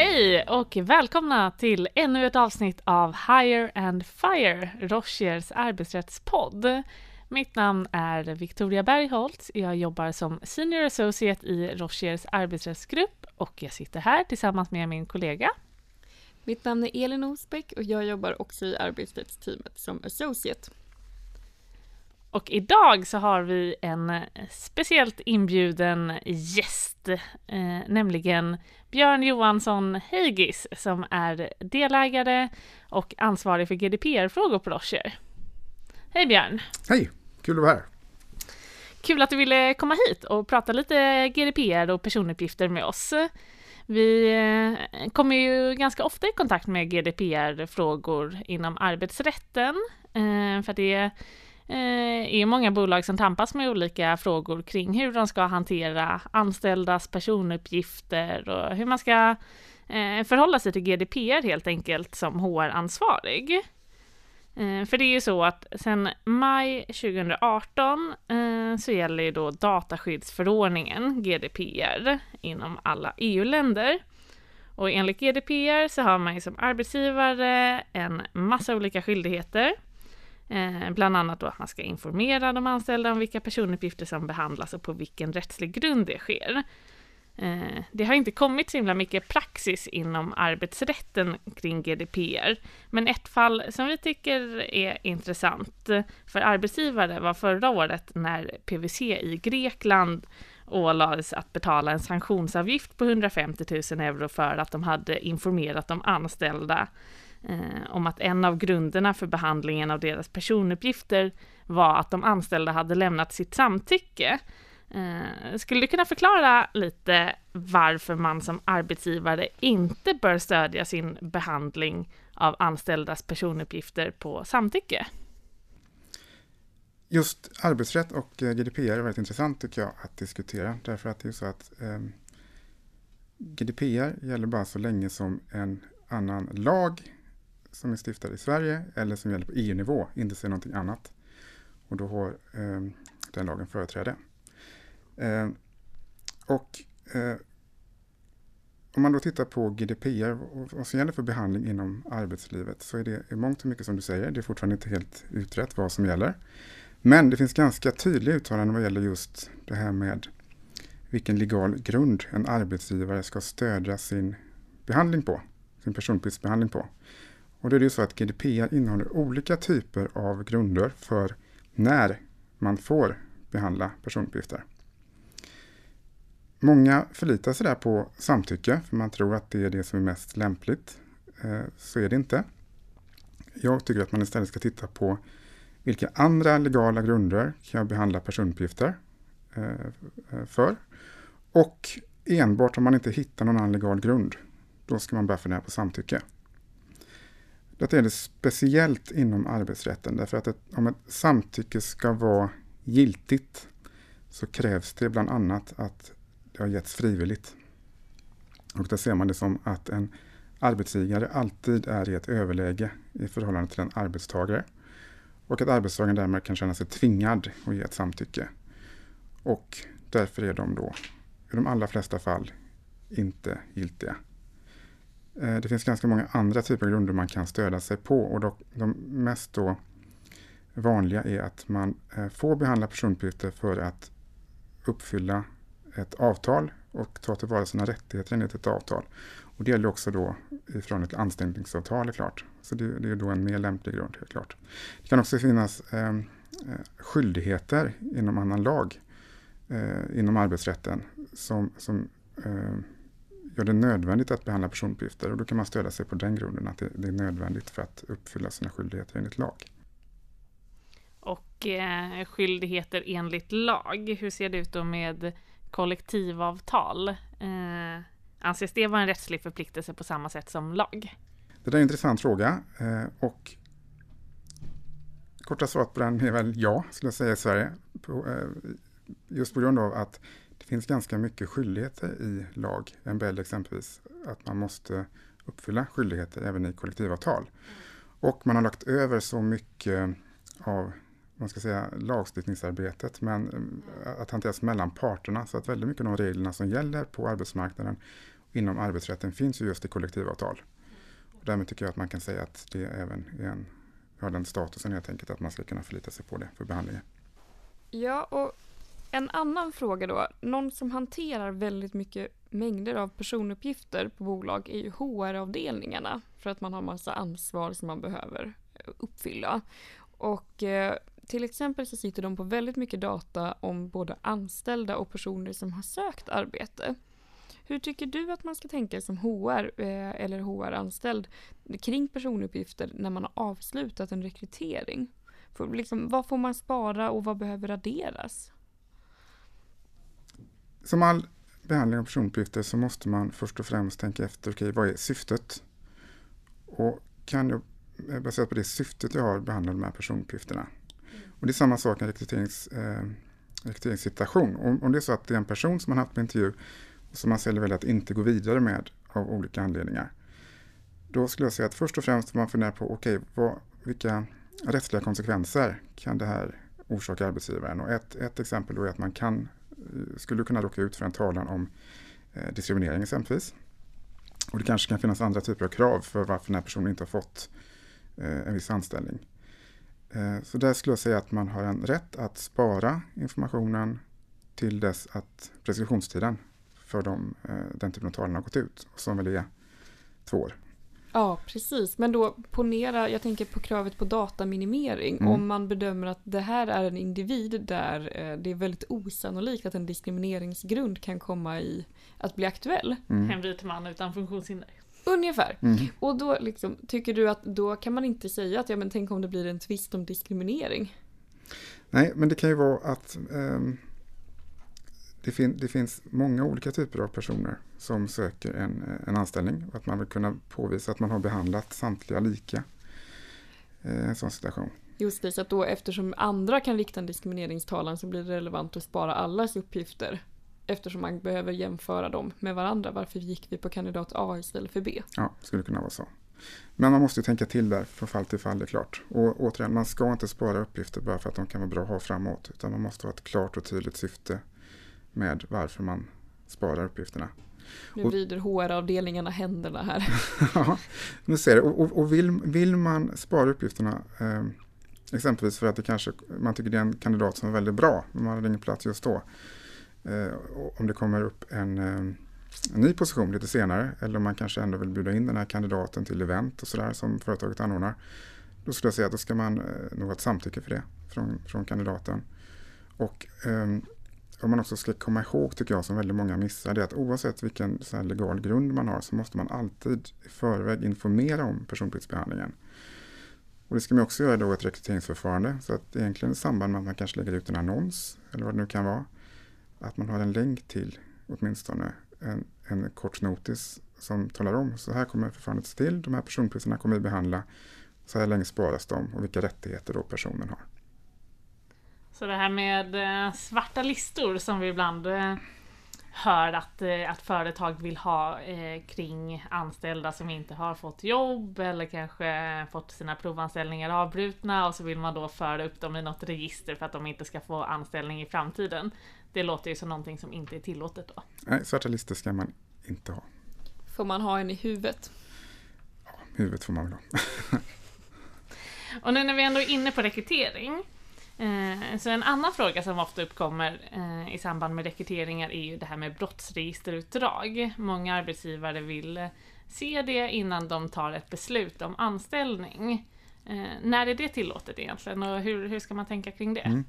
Hej och välkomna till ännu ett avsnitt av Hire and Fire, Rochers arbetsrättspodd. Mitt namn är Victoria Bergholtz. Jag jobbar som Senior Associate i Rochers arbetsrättsgrupp och jag sitter här tillsammans med min kollega. Mitt namn är Elin Osbeck och jag jobbar också i arbetsrättsteamet som Associate. Och idag så har vi en speciellt inbjuden gäst, eh, nämligen Björn Johansson Heigis som är delägare och ansvarig för GDPR-frågor på Rocher. Hej Björn! Hej! Kul att vara här. Kul att du ville komma hit och prata lite GDPR och personuppgifter med oss. Vi eh, kommer ju ganska ofta i kontakt med GDPR-frågor inom arbetsrätten, eh, för det Eh, är många bolag som tampas med olika frågor kring hur de ska hantera anställdas personuppgifter och hur man ska eh, förhålla sig till GDPR helt enkelt som HR-ansvarig. Eh, för det är ju så att sedan maj 2018 så gäller ju då dataskyddsförordningen, GDPR, inom alla EU-länder. Och enligt GDPR så har man ju som arbetsgivare en massa olika skyldigheter. Eh, bland annat då att man ska informera de anställda om vilka personuppgifter som behandlas och på vilken rättslig grund det sker. Eh, det har inte kommit så himla mycket praxis inom arbetsrätten kring GDPR, men ett fall som vi tycker är intressant för arbetsgivare var förra året när PWC i Grekland ålades att betala en sanktionsavgift på 150 000 euro för att de hade informerat de anställda eh, om att en av grunderna för behandlingen av deras personuppgifter var att de anställda hade lämnat sitt samtycke Eh, skulle du kunna förklara lite varför man som arbetsgivare inte bör stödja sin behandling av anställdas personuppgifter på samtycke? Just arbetsrätt och eh, GDPR är väldigt intressant tycker jag att diskutera därför att det är så att eh, GDPR gäller bara så länge som en annan lag som är stiftad i Sverige eller som gäller på EU-nivå inte säger någonting annat. Och då har eh, den lagen företräde. Eh, och eh, om man då tittar på GDPR och vad som gäller för behandling inom arbetslivet så är det i mångt och mycket som du säger, det är fortfarande inte helt utrett vad som gäller. Men det finns ganska tydliga uttalanden vad gäller just det här med vilken legal grund en arbetsgivare ska stödja sin behandling på, sin personuppgiftsbehandling på. Och då är det ju så att GDPR innehåller olika typer av grunder för när man får behandla personuppgifter. Många förlitar sig där på samtycke, för man tror att det är det som är mest lämpligt. Eh, så är det inte. Jag tycker att man istället ska titta på vilka andra legala grunder kan jag behandla personuppgifter eh, för? Och enbart om man inte hittar någon annan legal grund, då ska man börja fundera på samtycke. Detta är det speciellt inom arbetsrätten, därför att ett, om ett samtycke ska vara giltigt så krävs det bland annat att det har getts frivilligt. Och där ser man det som att en arbetsgivare alltid är i ett överläge i förhållande till en arbetstagare. Och att arbetstagaren därmed kan känna sig tvingad att ge ett samtycke. Och därför är de då i de allra flesta fall inte giltiga. Eh, det finns ganska många andra typer av grunder man kan stödja sig på och de mest då vanliga är att man eh, får behandla personuppgifter för att uppfylla ett avtal och ta tillvara sina rättigheter enligt ett avtal. Och det gäller också då ifrån ett anställningsavtal är klart. Så det, det är då en mer lämplig grund, helt klart. Det kan också finnas ehm, eh, skyldigheter inom annan lag, eh, inom arbetsrätten, som, som eh, gör det nödvändigt att behandla personuppgifter. Och då kan man stödja sig på den grunden, att det, är nödvändigt för att uppfylla sina skyldigheter enligt lag. Och eh, skyldigheter enligt lag, hur ser det ut då med kollektivavtal. Eh, anses det vara en rättslig förpliktelse på samma sätt som lag? Det är en intressant fråga eh, och korta svaret på den är väl ja, skulle jag säga i Sverige. På, eh, just på grund av att det finns ganska mycket skyldigheter i lag, MBL exempelvis, att man måste uppfylla skyldigheter även i kollektivavtal. Och man har lagt över så mycket av man ska säga, lagstiftningsarbetet, men eh, att hanteras mellan parterna. Så att väldigt mycket av de reglerna som gäller på arbetsmarknaden inom arbetsrätten finns ju just i kollektivavtal. Och därmed tycker jag att man kan säga att det även är en, har den statusen helt enkelt att man ska kunna förlita sig på det för behandlingen. Ja, och en annan fråga då. Någon som hanterar väldigt mycket mängder av personuppgifter på bolag är ju HR-avdelningarna för att man har massa ansvar som man behöver eh, uppfylla. Och eh, till exempel så sitter de på väldigt mycket data om både anställda och personer som har sökt arbete. Hur tycker du att man ska tänka som HR eh, eller HR-anställd kring personuppgifter när man har avslutat en rekrytering? För, liksom, vad får man spara och vad behöver raderas? Som all behandling av personuppgifter så måste man först och främst tänka efter, okej, okay, vad är syftet? Och kan jag baserat på det syftet jag har behandla de här personuppgifterna? Och det är samma sak i en rekryterings, eh, rekryteringssituation. Om, om det är så att det är en person som man haft på intervju som man väljer att inte gå vidare med av olika anledningar. Då skulle jag säga att först och främst får man fundera på okej, okay, vilka rättsliga konsekvenser kan det här orsaka arbetsgivaren? Och ett, ett exempel då är att man kan, skulle kunna råka ut för en talan om eh, diskriminering exempelvis. Och det kanske kan finnas andra typer av krav för varför den här personen inte har fått eh, en viss anställning. Eh, så där skulle jag säga att man har en rätt att spara informationen till dess att preskriptionstiden för de, eh, den typen av talan har gått ut, som väl är två år. Ja, precis. Men då ponera, jag tänker på kravet på dataminimering. Mm. Om man bedömer att det här är en individ där eh, det är väldigt osannolikt att en diskrimineringsgrund kan komma i att bli aktuell. Mm. En vit man utan funktionshinder. Ungefär. Mm. Och då liksom, tycker du att då kan man inte säga att ja men tänk om det blir en tvist om diskriminering? Nej, men det kan ju vara att um, det, fin det, finns många olika typer av personer som söker en, en anställning och att man vill kunna påvisa att man har behandlat samtliga lika i eh, en sån situation. Just det, så att då eftersom andra kan rikta en diskrimineringstalan så blir det relevant att spara allas uppgifter eftersom man behöver jämföra dem med varandra. Varför gick vi på kandidat A istället för B? Ja, skulle kunna vara så. Men man måste ju tänka till där från fall till fall, det är klart. Och återigen, man ska inte spara uppgifter bara för att de kan vara bra att ha framåt, utan man måste ha ett klart och tydligt syfte med varför man sparar uppgifterna. Nu vrider HR-avdelningarna händerna här. ja, nu ser du. Och, och, vill, vill man spara uppgifterna eh, exempelvis för att det kanske, man tycker det är en kandidat som är väldigt bra, men man har ingen plats just då. Eh, om det kommer upp en, eh, en, ny position lite senare eller om man kanske ändå vill bjuda in den här kandidaten till event och sådär som företaget anordnar. Då skulle jag säga att då ska man eh, nog ha ett samtycke för det från, från kandidaten. Och ehm, vad man också ska komma ihåg, tycker jag, som väldigt många missar, det är att oavsett vilken så legal grund man har så måste man alltid i förväg informera om personuppgiftsbehandlingen. Och det ska man också göra då i ett rekryteringsförfarande, så att egentligen i samband med att man kanske lägger ut en annons, eller vad det nu kan vara, att man har en länk till åtminstone en, en kort notis som talar om så här kommer förfarandet se till, de här personuppgifterna kommer vi behandla, så här länge sparas de och vilka rättigheter då personen har. Så det här med eh, svarta listor som vi ibland eh, hör att, eh, att företag vill ha kring anställda som inte har fått jobb eller kanske fått sina provanställningar avbrutna och så vill man då föra upp dem i något register för att de inte ska få anställning i framtiden. Det låter ju som någonting som inte är tillåtet då. Nej, svarta listor ska man inte ha. Får man ha en i huvudet? Ja, huvudet får man väl ha. och nu när vi ändå är inne på rekrytering Eh, så en annan fråga som ofta uppkommer eh, i samband med rekryteringar är ju det här med brottsregisterutdrag. Många arbetsgivare vill se det innan de tar ett beslut om anställning. Eh, när är det tillåtet egentligen och hur, hur ska man tänka kring det? Mm.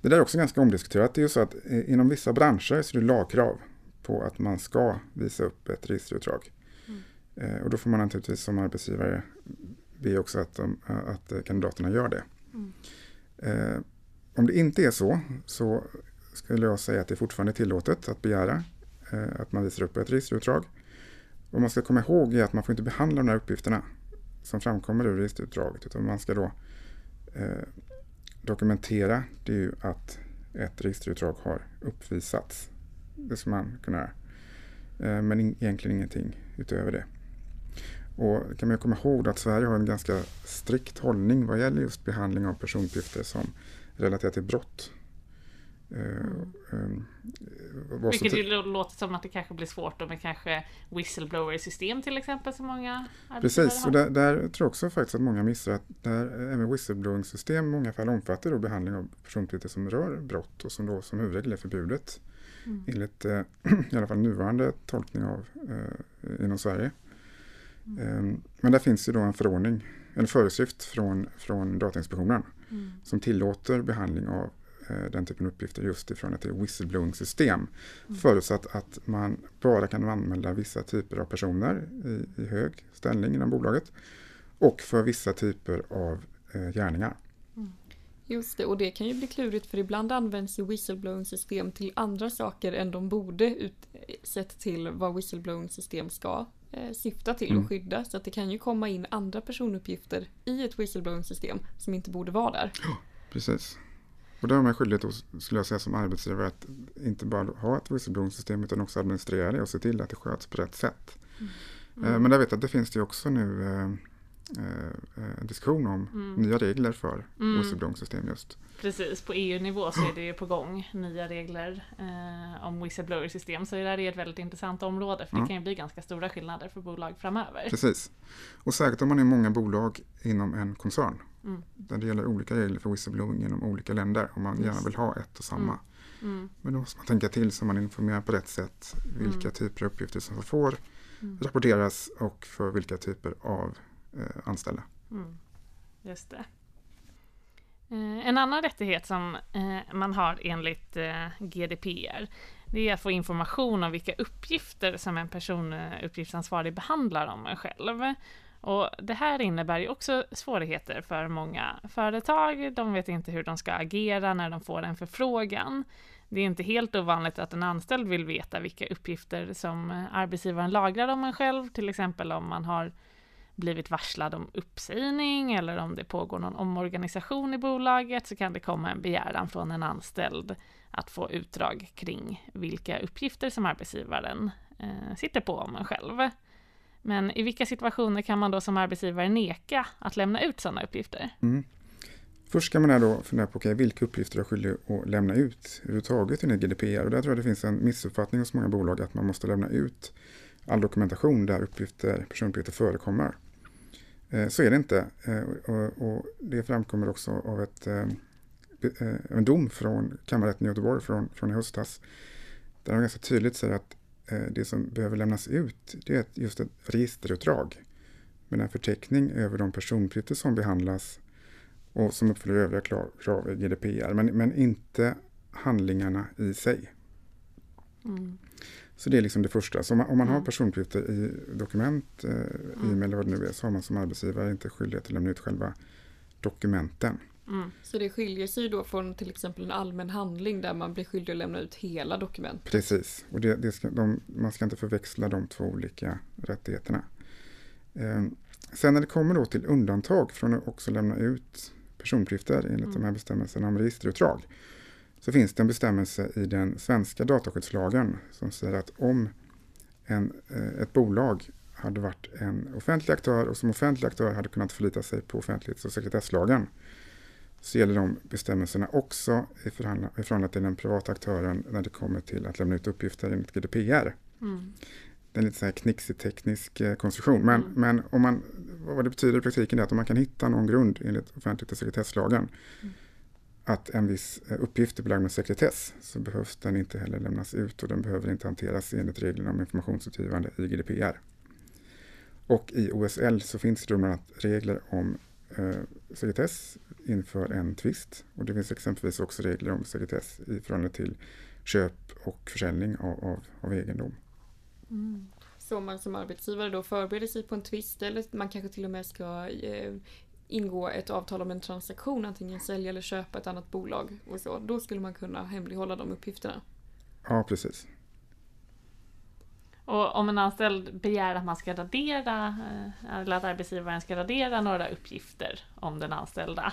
Det där är också ganska omdiskuterat. Det är ju så att inom vissa branscher så är det lagkrav på att man ska visa upp ett registerutdrag. Mm. Och då får man naturligtvis som arbetsgivare be också att, de, att kandidaterna gör det. Mm. Eh, om det inte är så, så skulle jag säga att det fortfarande är tillåtet att begära eh, att man visar upp ett registerutdrag. Vad man ska komma ihåg är att man får inte behandla de här uppgifterna som framkommer ur registerutdraget, utan man ska då eh, dokumentera det är ju att ett registerutdrag har uppvisats. Det ska man kunna göra. Eh, men in, egentligen ingenting utöver det. Och kan man komma ihåg att Sverige har en ganska strikt hållning vad gäller just behandling av personuppgifter som relaterat till brott. Mm. Um, Vilket ju låter som att det kanske blir svårt då med kanske whistleblower-system till exempel som många Precis, och där, där, tror jag också faktiskt att många missar att där även whistleblowing-system i många fall omfattar då behandling av personuppgifter som rör brott och som då som huvudregel är förbjudet mm. enligt eh, i alla fall nuvarande tolkning av eh, inom Sverige. Mm. Um, men där finns ju då en förordning, en föreskrift från, från Datainspektionen mm. som tillåter behandling av Eh, den typen av uppgifter just ifrån ett whistleblowing-system. Mm. Förutsatt att man bara kan anmäla vissa typer av personer i, i hög ställning inom bolaget och för vissa typer av eh, gärningar. Mm. Just det, och det kan ju bli klurigt för ibland används ju whistleblowing-system till andra saker än de borde ut, sett till vad whistleblowing-system ska eh, syfta till mm. och skydda. Så att det kan ju komma in andra personuppgifter i ett whistleblowing-system som inte borde vara där. Precis. Och då har man skyldighet, skulle jag säga som arbetsgivare, att inte bara ha ett whistleblowing-system utan också administrera det och se till att det sköts på rätt sätt. Mm. Mm. Men jag vet att det finns det också nu eh, eh, diskussion om mm. nya regler för mm. whistleblowing-system just. Precis, på EU-nivå så är det ju på gång nya regler eh, om whistleblower-system. Så det där är ett väldigt intressant område för det kan ju bli ganska stora skillnader för bolag framöver. Precis, och särskilt om man är många bolag inom en koncern. Mm. Där det gäller olika regler för whistleblowing inom olika länder om man Just. gärna vill ha ett och samma. Mm. mm. Men då måste man tänka till så man informerar på rätt sätt vilka mm. typer av uppgifter som får mm. rapporteras och för vilka typer av eh, anställda. Mm. Just det. Eh, en annan rättighet som eh, man har enligt eh, GDPR det är att få information om vilka uppgifter som en personuppgiftsansvarig eh, behandlar om en själv. Och det här innebär ju också svårigheter för många företag. De vet inte hur de ska agera när de får en förfrågan. Det är inte helt ovanligt att en anställd vill veta vilka uppgifter som eh, arbetsgivaren lagrar om en själv, till exempel om man har blivit varslad om uppsägning eller om det pågår någon omorganisation i bolaget så kan det komma en begäran från en anställd att få utdrag kring vilka uppgifter som arbetsgivaren eh, sitter på om en själv. Men i vilka situationer kan man då som arbetsgivare neka att lämna ut sådana uppgifter? Mm. Först ska man då fundera på okay, vilka uppgifter är skyldig att lämna ut överhuvudtaget enligt GDPR. Och där tror jag det finns en missuppfattning hos många bolag att man måste lämna ut all dokumentation där uppgifter, personuppgifter förekommer. Eh, så är det inte. Eh, och det framkommer också av ett, eh, en dom från kammarrätten i Göteborg från, från i höstas. Där de ganska tydligt säger att det som behöver lämnas ut det är just ett registerutdrag med en förteckning över de personuppgifter som behandlas och som uppfyller övriga krav i GDPR, men, men inte handlingarna i sig. Mm. Så det är liksom det första. Så om man, om man mm. har personuppgifter i dokument, eh, mm. e-mail eller vad det nu är, så har man som arbetsgivare inte skyldighet att lämna ut själva dokumenten. Mm. Så det skiljer sig då från till exempel en allmän handling där man blir skyldig att lämna ut hela dokumentet? Precis, och det, det ska, de, man ska inte förväxla de två olika rättigheterna. Eh, sen när det kommer då till undantag från att också lämna ut personuppgifter enligt mm. de här bestämmelserna om registerutdrag så finns det en bestämmelse i den svenska dataskyddslagen som säger att om en, eh, ett bolag hade varit en offentlig aktör och som offentlig aktör hade kunnat förlita sig på offentlighets och sekretesslagen så gäller de bestämmelserna också i förhållande till den privata aktören när det kommer till att lämna ut uppgifter enligt GDPR. Mm. Det är en lite så här knixig teknisk eh, konstruktion. Men, mm. men om man, vad det betyder i praktiken är att om man kan hitta någon grund enligt offentlighets och sekretesslagen mm att en viss eh, uppgift är belagd med sekretess så behövs den inte heller lämnas ut och den behöver inte hanteras enligt reglerna om informationsutgivande i GDPR. Och i OSL så finns det bland annat regler om eh, sekretess inför en tvist och det finns exempelvis också regler om sekretess i förhållande till köp och försäljning av, av, av egendom. Mm. Så om man som arbetsgivare då förbereder sig på en tvist eller man kanske till och med ska eh, ingå ett avtal om en transaktion, antingen sälja eller köpa ett annat bolag och så, då skulle man kunna hemlighålla de uppgifterna. Ja, precis. Och om en anställd begär att man ska radera, eh, eller att arbetsgivaren ska radera några uppgifter om den anställda,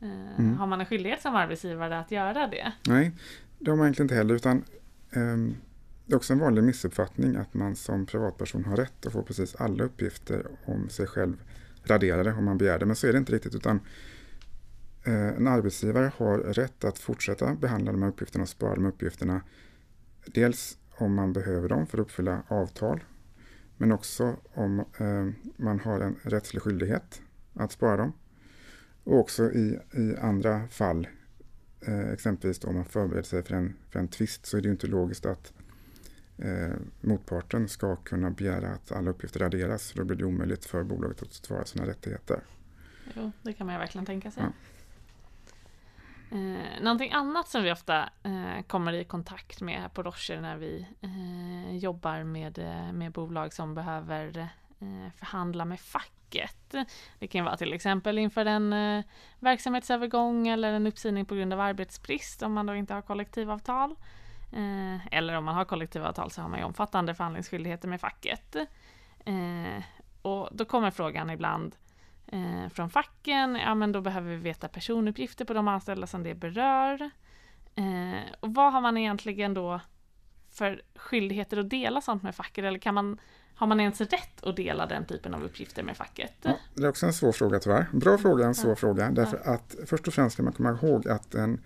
eh, mm. har man en skyldighet som arbetsgivare att göra det? Nej, det har man egentligen inte heller, utan um, det är också en vanlig missuppfattning att man som privatperson har rätt att få precis alla uppgifter om sig själv raderade om man begär det, men så är det inte riktigt. utan eh, en arbetsgivare har rätt att fortsätta behandla de här uppgifterna och spara de här uppgifterna. Dels om man behöver dem för att uppfylla avtal, men också om eh, man har en rättslig skyldighet att spara dem. Och också i, i andra fall, eh, exempelvis om man förbereder sig för en, för en tvist, så är det ju inte logiskt att eh, motparten ska kunna begära att alla uppgifter raderas. Då blir det omöjligt för bolaget att svara sina rättigheter. Jo, det kan man ju verkligen tänka sig. Ja. Eh, någonting annat som vi ofta eh, kommer i kontakt med här på Rocher när vi eh, jobbar med, eh, med bolag som behöver eh, förhandla med facket. Det kan vara till exempel inför en eh, verksamhetsövergång eller en uppsägning på grund av arbetsbrist om man då inte har kollektivavtal. Eh, eller om man har kollektivavtal så har man ju omfattande förhandlingsskyldigheter med facket. Eh, och då kommer frågan ibland eh, från facken, ja men då behöver vi veta personuppgifter på de anställda som det berör. Och vad har man egentligen då för skyldigheter att dela sånt med facket? Eller kan man, har man ens rätt att dela den typen av uppgifter med facket? Ja, det är också en svår fråga tyvärr. Bra fråga, en svår Ja. fråga. Därför att först och främst ska man komma ihåg att en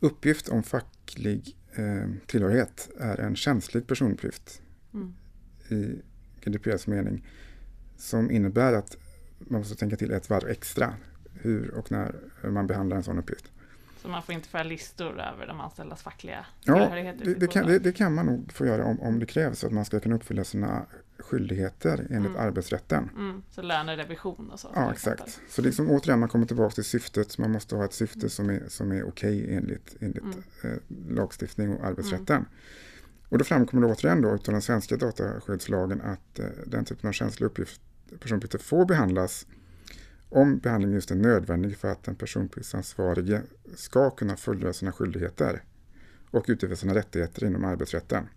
uppgift om facklig eh, tillhörighet är en känslig personuppgift Mm. i GDPRs mening som innebär att man måste tänka till ett varv extra hur och när man behandlar en sån uppgift. Så man får inte föra listor över de anställdas fackliga Ja, det, det, kan, det, det kan man nog få göra om, om det krävs att man ska kunna uppfylla sina skyldigheter enligt Mm. arbetsrätten. Mm, så lönerevision och så. Ja, till exempel. exakt. Så det är som återigen, man kommer tillbaka till syftet. Man måste ha ett syfte som är, som är okej enligt, enligt Mm. eh, lagstiftning och arbetsrätten. Och då framkommer det återigen då utav den svenska dataskyddslagen att eh, den typen av känsliga uppgift, personuppgifter får behandlas om behandlingen just är nödvändig för att den personuppgiftsansvarige ska kunna fullgöra sina skyldigheter och utöva sina rättigheter inom arbetsrätten.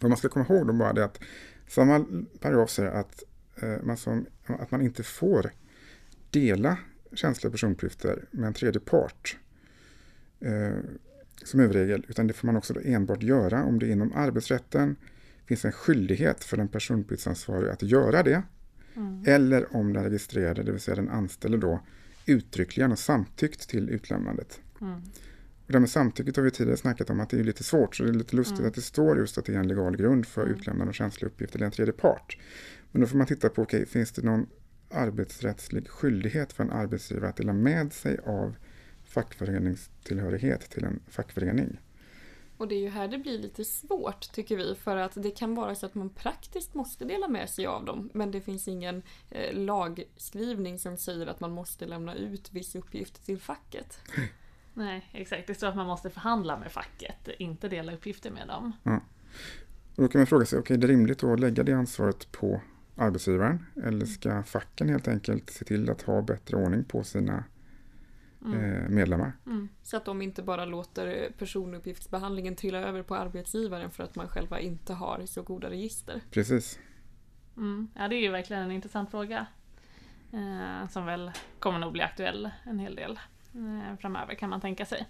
Vad man ska komma ihåg då bara det att samma paragraf säger att, eh, man, som, att man inte får dela känsliga personuppgifter med en tredje part eh, som huvudregel, utan det får man också då enbart göra om det inom arbetsrätten finns en skyldighet för den personuppgiftsansvarige att göra det, Mm. eller om den registrerade, det vill säga den anställde då, uttryckligen har samtyckt till utlämnandet. Mm. Och det med samtycket har vi tidigare snackat om att det är lite svårt, så det är lite lustigt Mm. att det står just att det är en legal grund för Mm. utlämnande av känsliga uppgifter till en tredje part. Men då får man titta på, okej, finns det någon arbetsrättslig skyldighet för en arbetsgivare att dela med sig av fackföreningstillhörighet till en fackförening? Och det är ju här det blir lite svårt tycker vi för att det kan vara så att man praktiskt måste dela med sig av dem men det finns ingen eh, lagskrivning som säger att man måste lämna ut viss uppgift till facket. Nej, exakt. Det står att man måste förhandla med facket, inte dela uppgifter med dem. Och då kan man fråga sig, okej, det är rimligt att lägga det ansvaret på arbetsgivaren eller ska facken helt enkelt se till att ha bättre ordning på sina Mm. eh, medlemmar? Mm. Så att de inte bara låter personuppgiftsbehandlingen trilla över på arbetsgivaren för att man själva inte har så goda register. Precis. Mm. Ja, det är ju verkligen en intressant fråga. Eh, som väl kommer nog bli aktuell en hel del eh, framöver kan man tänka sig.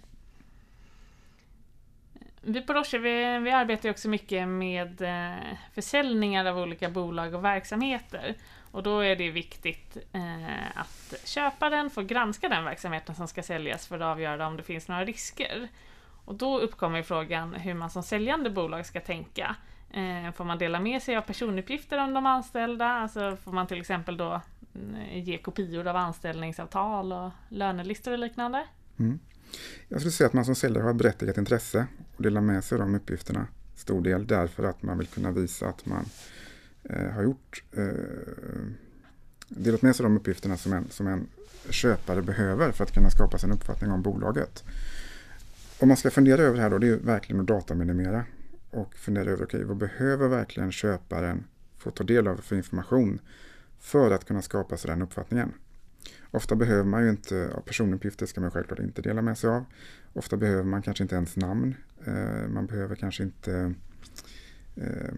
Vi på Roche vi, vi arbetar också mycket med eh, försäljningar av olika bolag och verksamheter. Och då är det viktigt eh, att köparen får granska den verksamheten som ska säljas för att avgöra om det finns några risker. Och då uppkommer frågan hur man som säljande bolag ska tänka. Eh, får man dela med sig av personuppgifter om de anställda? Alltså får man till exempel då mm, ge kopior av anställningsavtal och lönelistor och liknande? Mm. Jag skulle säga att man som säljare har ett berättigat intresse och delar med sig av de uppgifterna. Stor del därför att man vill kunna visa att man eh, har gjort eh, delat med sig av de uppgifterna som en, som en köpare behöver för att kunna skapa sig en uppfattning om bolaget. Om man ska fundera över det här då, det är ju verkligen att dataminimera och fundera över, okay, vad behöver verkligen köparen få ta del av för information för att kunna skapa sig den uppfattningen? Ofta behöver man ju inte, ja, personuppgifter ska man självklart inte dela med sig av. Ofta behöver man kanske inte ens namn. Eh, man behöver kanske inte eh,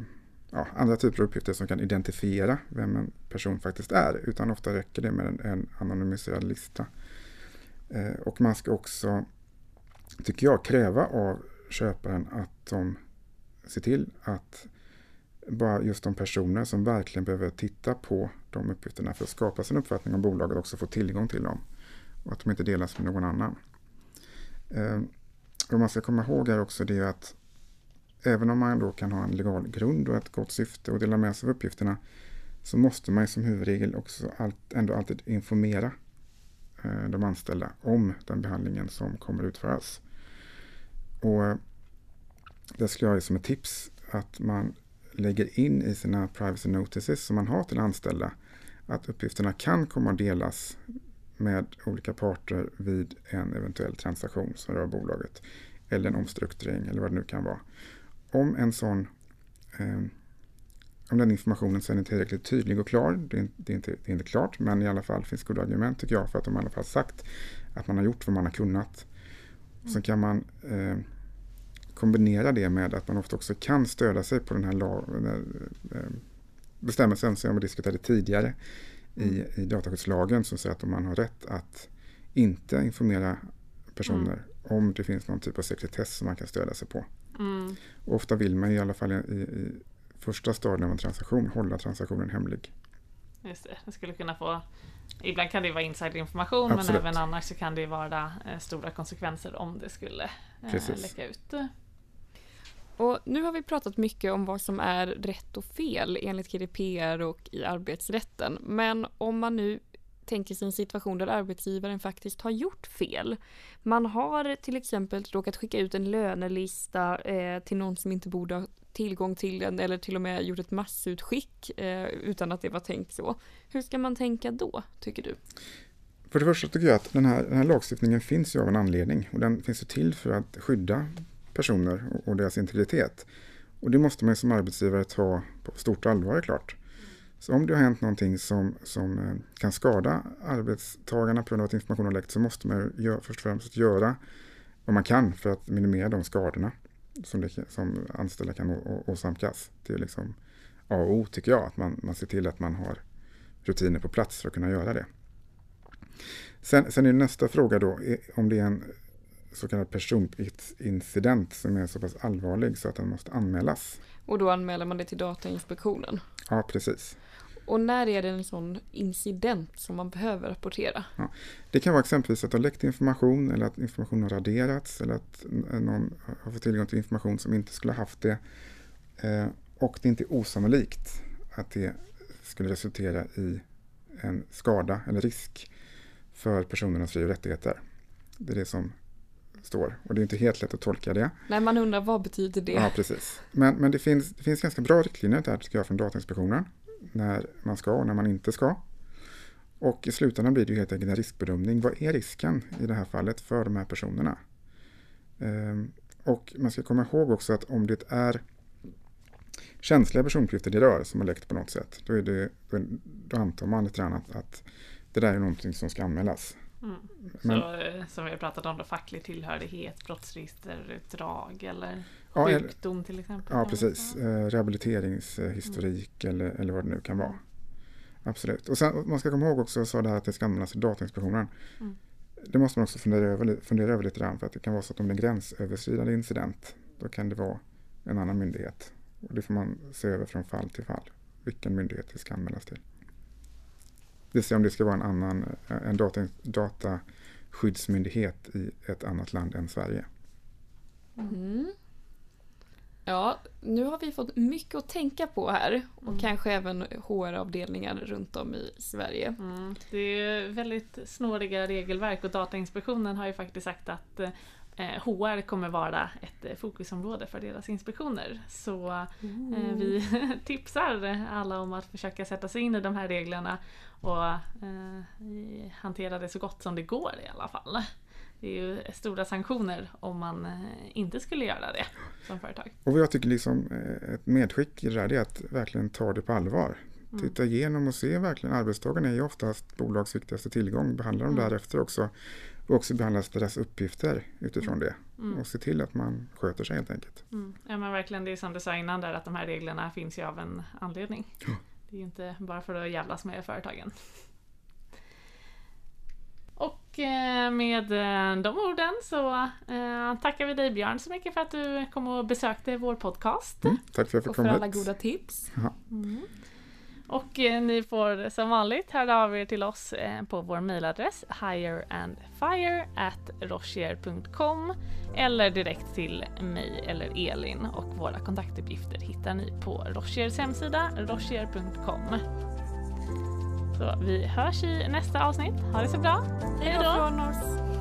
ja, andra typer av uppgifter som kan identifiera vem en person faktiskt är. Utan ofta räcker det med en, en anonymiserad lista. Eh, och man ska också, tycker jag, kräva av köparen att de ser till att bara just de personer som verkligen behöver titta på de uppgifterna för att skapa sin uppfattning om bolaget också få tillgång till dem. och att de inte delas med någon annan. Eh, vad man ska komma ihåg är också det att även om man då kan ha en legal grund och ett gott syfte och dela med sig av uppgifterna så måste man som huvudregel också ändå alltid informera eh, de anställda om den behandlingen som kommer utföras. Och eh, det skulle jag ge som ett tips att man lägger in i sina privacy notices som man har till anställda att uppgifterna kan komma att delas med olika parter vid en eventuell transaktion som rör bolaget eller en omstrukturering eller vad det nu kan vara. Om en sån eh, om den informationen sen är tillräckligt tydlig och klar, det är, det, är inte, det är inte klart, men i alla fall finns goda argument tycker jag för att de i alla fall sagt att man har gjort vad man har kunnat. Sen kan man eh, kombinera det med att man ofta också kan stödja sig på den här, lag, den här eh, bestämmelsen som vi diskuterade tidigare i, mm. i dataskyddslagen som säger att om man har rätt att inte informera personer mm. om det finns någon typ av sekretess som man kan stödja sig på. Mm. ofta vill man i alla fall i, i första stadiet av en transaktion hålla transaktionen hemlig. Just det, det skulle kunna få Ibland kan det vara insiderinformation men även annars så kan det vara eh, stora konsekvenser om det skulle eh, läcka ut. Och nu har vi pratat mycket om vad som är rätt och fel enligt GDPR och i arbetsrätten. Men om man nu tänker sig en situation där arbetsgivaren faktiskt har gjort fel. Man har till exempel råkat skicka ut en lönelista eh, till någon som inte borde ha tillgång till den eller till och med gjort ett massutskick eh, utan att det var tänkt så. Hur ska man tänka då, tycker du? För det första tycker jag att den här, den här lagstiftningen finns ju av en anledning och den finns ju till för att skydda personer och, deras integritet. Och det måste man som arbetsgivare ta på stort allvar, är klart. Så om det har hänt någonting som, som eh, kan skada arbetstagarna på grund av att information har läckt så måste man gör, först och främst göra vad man kan för att minimera de skadorna som, det, som anställda kan åsamkas. Det är liksom A och O tycker jag, att man, man ser till att man har rutiner på plats för att kunna göra det. Sen, sen är nästa fråga då om det är en så kallad personincident som är så pass allvarlig så att den måste anmälas. Och då anmäler man det till Datainspektionen? Ja, precis. Och när är det en sån incident som man behöver rapportera? Ja, det kan vara exempelvis att det har läckt information eller att information har raderats eller att någon har fått tillgång till information som inte skulle ha haft det. Eh, och det är inte osannolikt att det skulle resultera i en skada eller risk för personernas fri och rättigheter. Det är det som står. Och det är inte helt lätt att tolka det. Nej, man undrar vad betyder det? Ja, precis. Men, men det, finns, det finns ganska bra riktlinjer där tycker jag från Datainspektionen. När man ska och när man inte ska. Och i slutändan blir det ju helt enkelt en riskbedömning. Vad är risken i det här fallet för de här personerna? Ehm, och man ska komma ihåg också att om det är känsliga personuppgifter det rör som har läckt på något sätt, då, är det, då antar man lite grann att, att det där är någonting som ska anmälas. Mm. Men, så, eh, som vi har pratat om då, facklig tillhörighet, brottsregisterutdrag eller ja, sjukdom till exempel. Ja, precis. Eh, rehabiliteringshistorik mm. eller, eller vad det nu kan vara. Absolut. Och sen, man ska komma ihåg också, så det här att det ska användas i Datainspektionen. Mm. Det måste man också fundera över, fundera över lite grann för att det kan vara så att om det är en gränsöverskridande incident då kan det vara en annan myndighet. Och det får man se över från fall till fall vilken myndighet det ska anmälas till. Det vill säga om det ska vara en annan en data, dataskyddsmyndighet i ett annat land än Sverige. Mm. Ja, nu har vi fått mycket att tänka på här och mm. kanske även HR-avdelningar runt om i Sverige. Mm. Det är väldigt snåriga regelverk och Datainspektionen har ju faktiskt sagt att HR eh, kommer vara ett eh, fokusområde för deras inspektioner. Så eh, vi tipsar alla om att försöka sätta sig in i de här reglerna och hantera det så gott som det går i alla fall. Det är ju stora sanktioner om man inte skulle göra det som företag. Och vad jag tycker liksom ett medskick i det där är att verkligen ta det på allvar. Mm. Titta igenom och se verkligen, arbetstagarna är ju oftast bolags viktigaste tillgång, behandla dem mm. därefter också och också behandlas deras uppgifter utifrån mm. det. Mm. Och se till att man sköter sig helt enkelt. Mm. Ja men verkligen, det är som du sa innan där att de här reglerna finns ju av en anledning. Ja. Det är ju inte bara för att jävlas med företagen. Och eh, med eh, de orden så eh, tackar vi dig Björn så mycket för att du kom och besökte vår podcast. Mm, tack för att jag fick komma Och för alla goda tips. Mm. Och eh, ni får som vanligt höra av er till oss eh, på vår mejladress higherandfire at rochier.com eller direkt till mig eller Elin och våra kontaktuppgifter hittar ni på Rochiers hemsida rochier.com. Så vi hörs i nästa avsnitt. Ha det så bra. Hej då!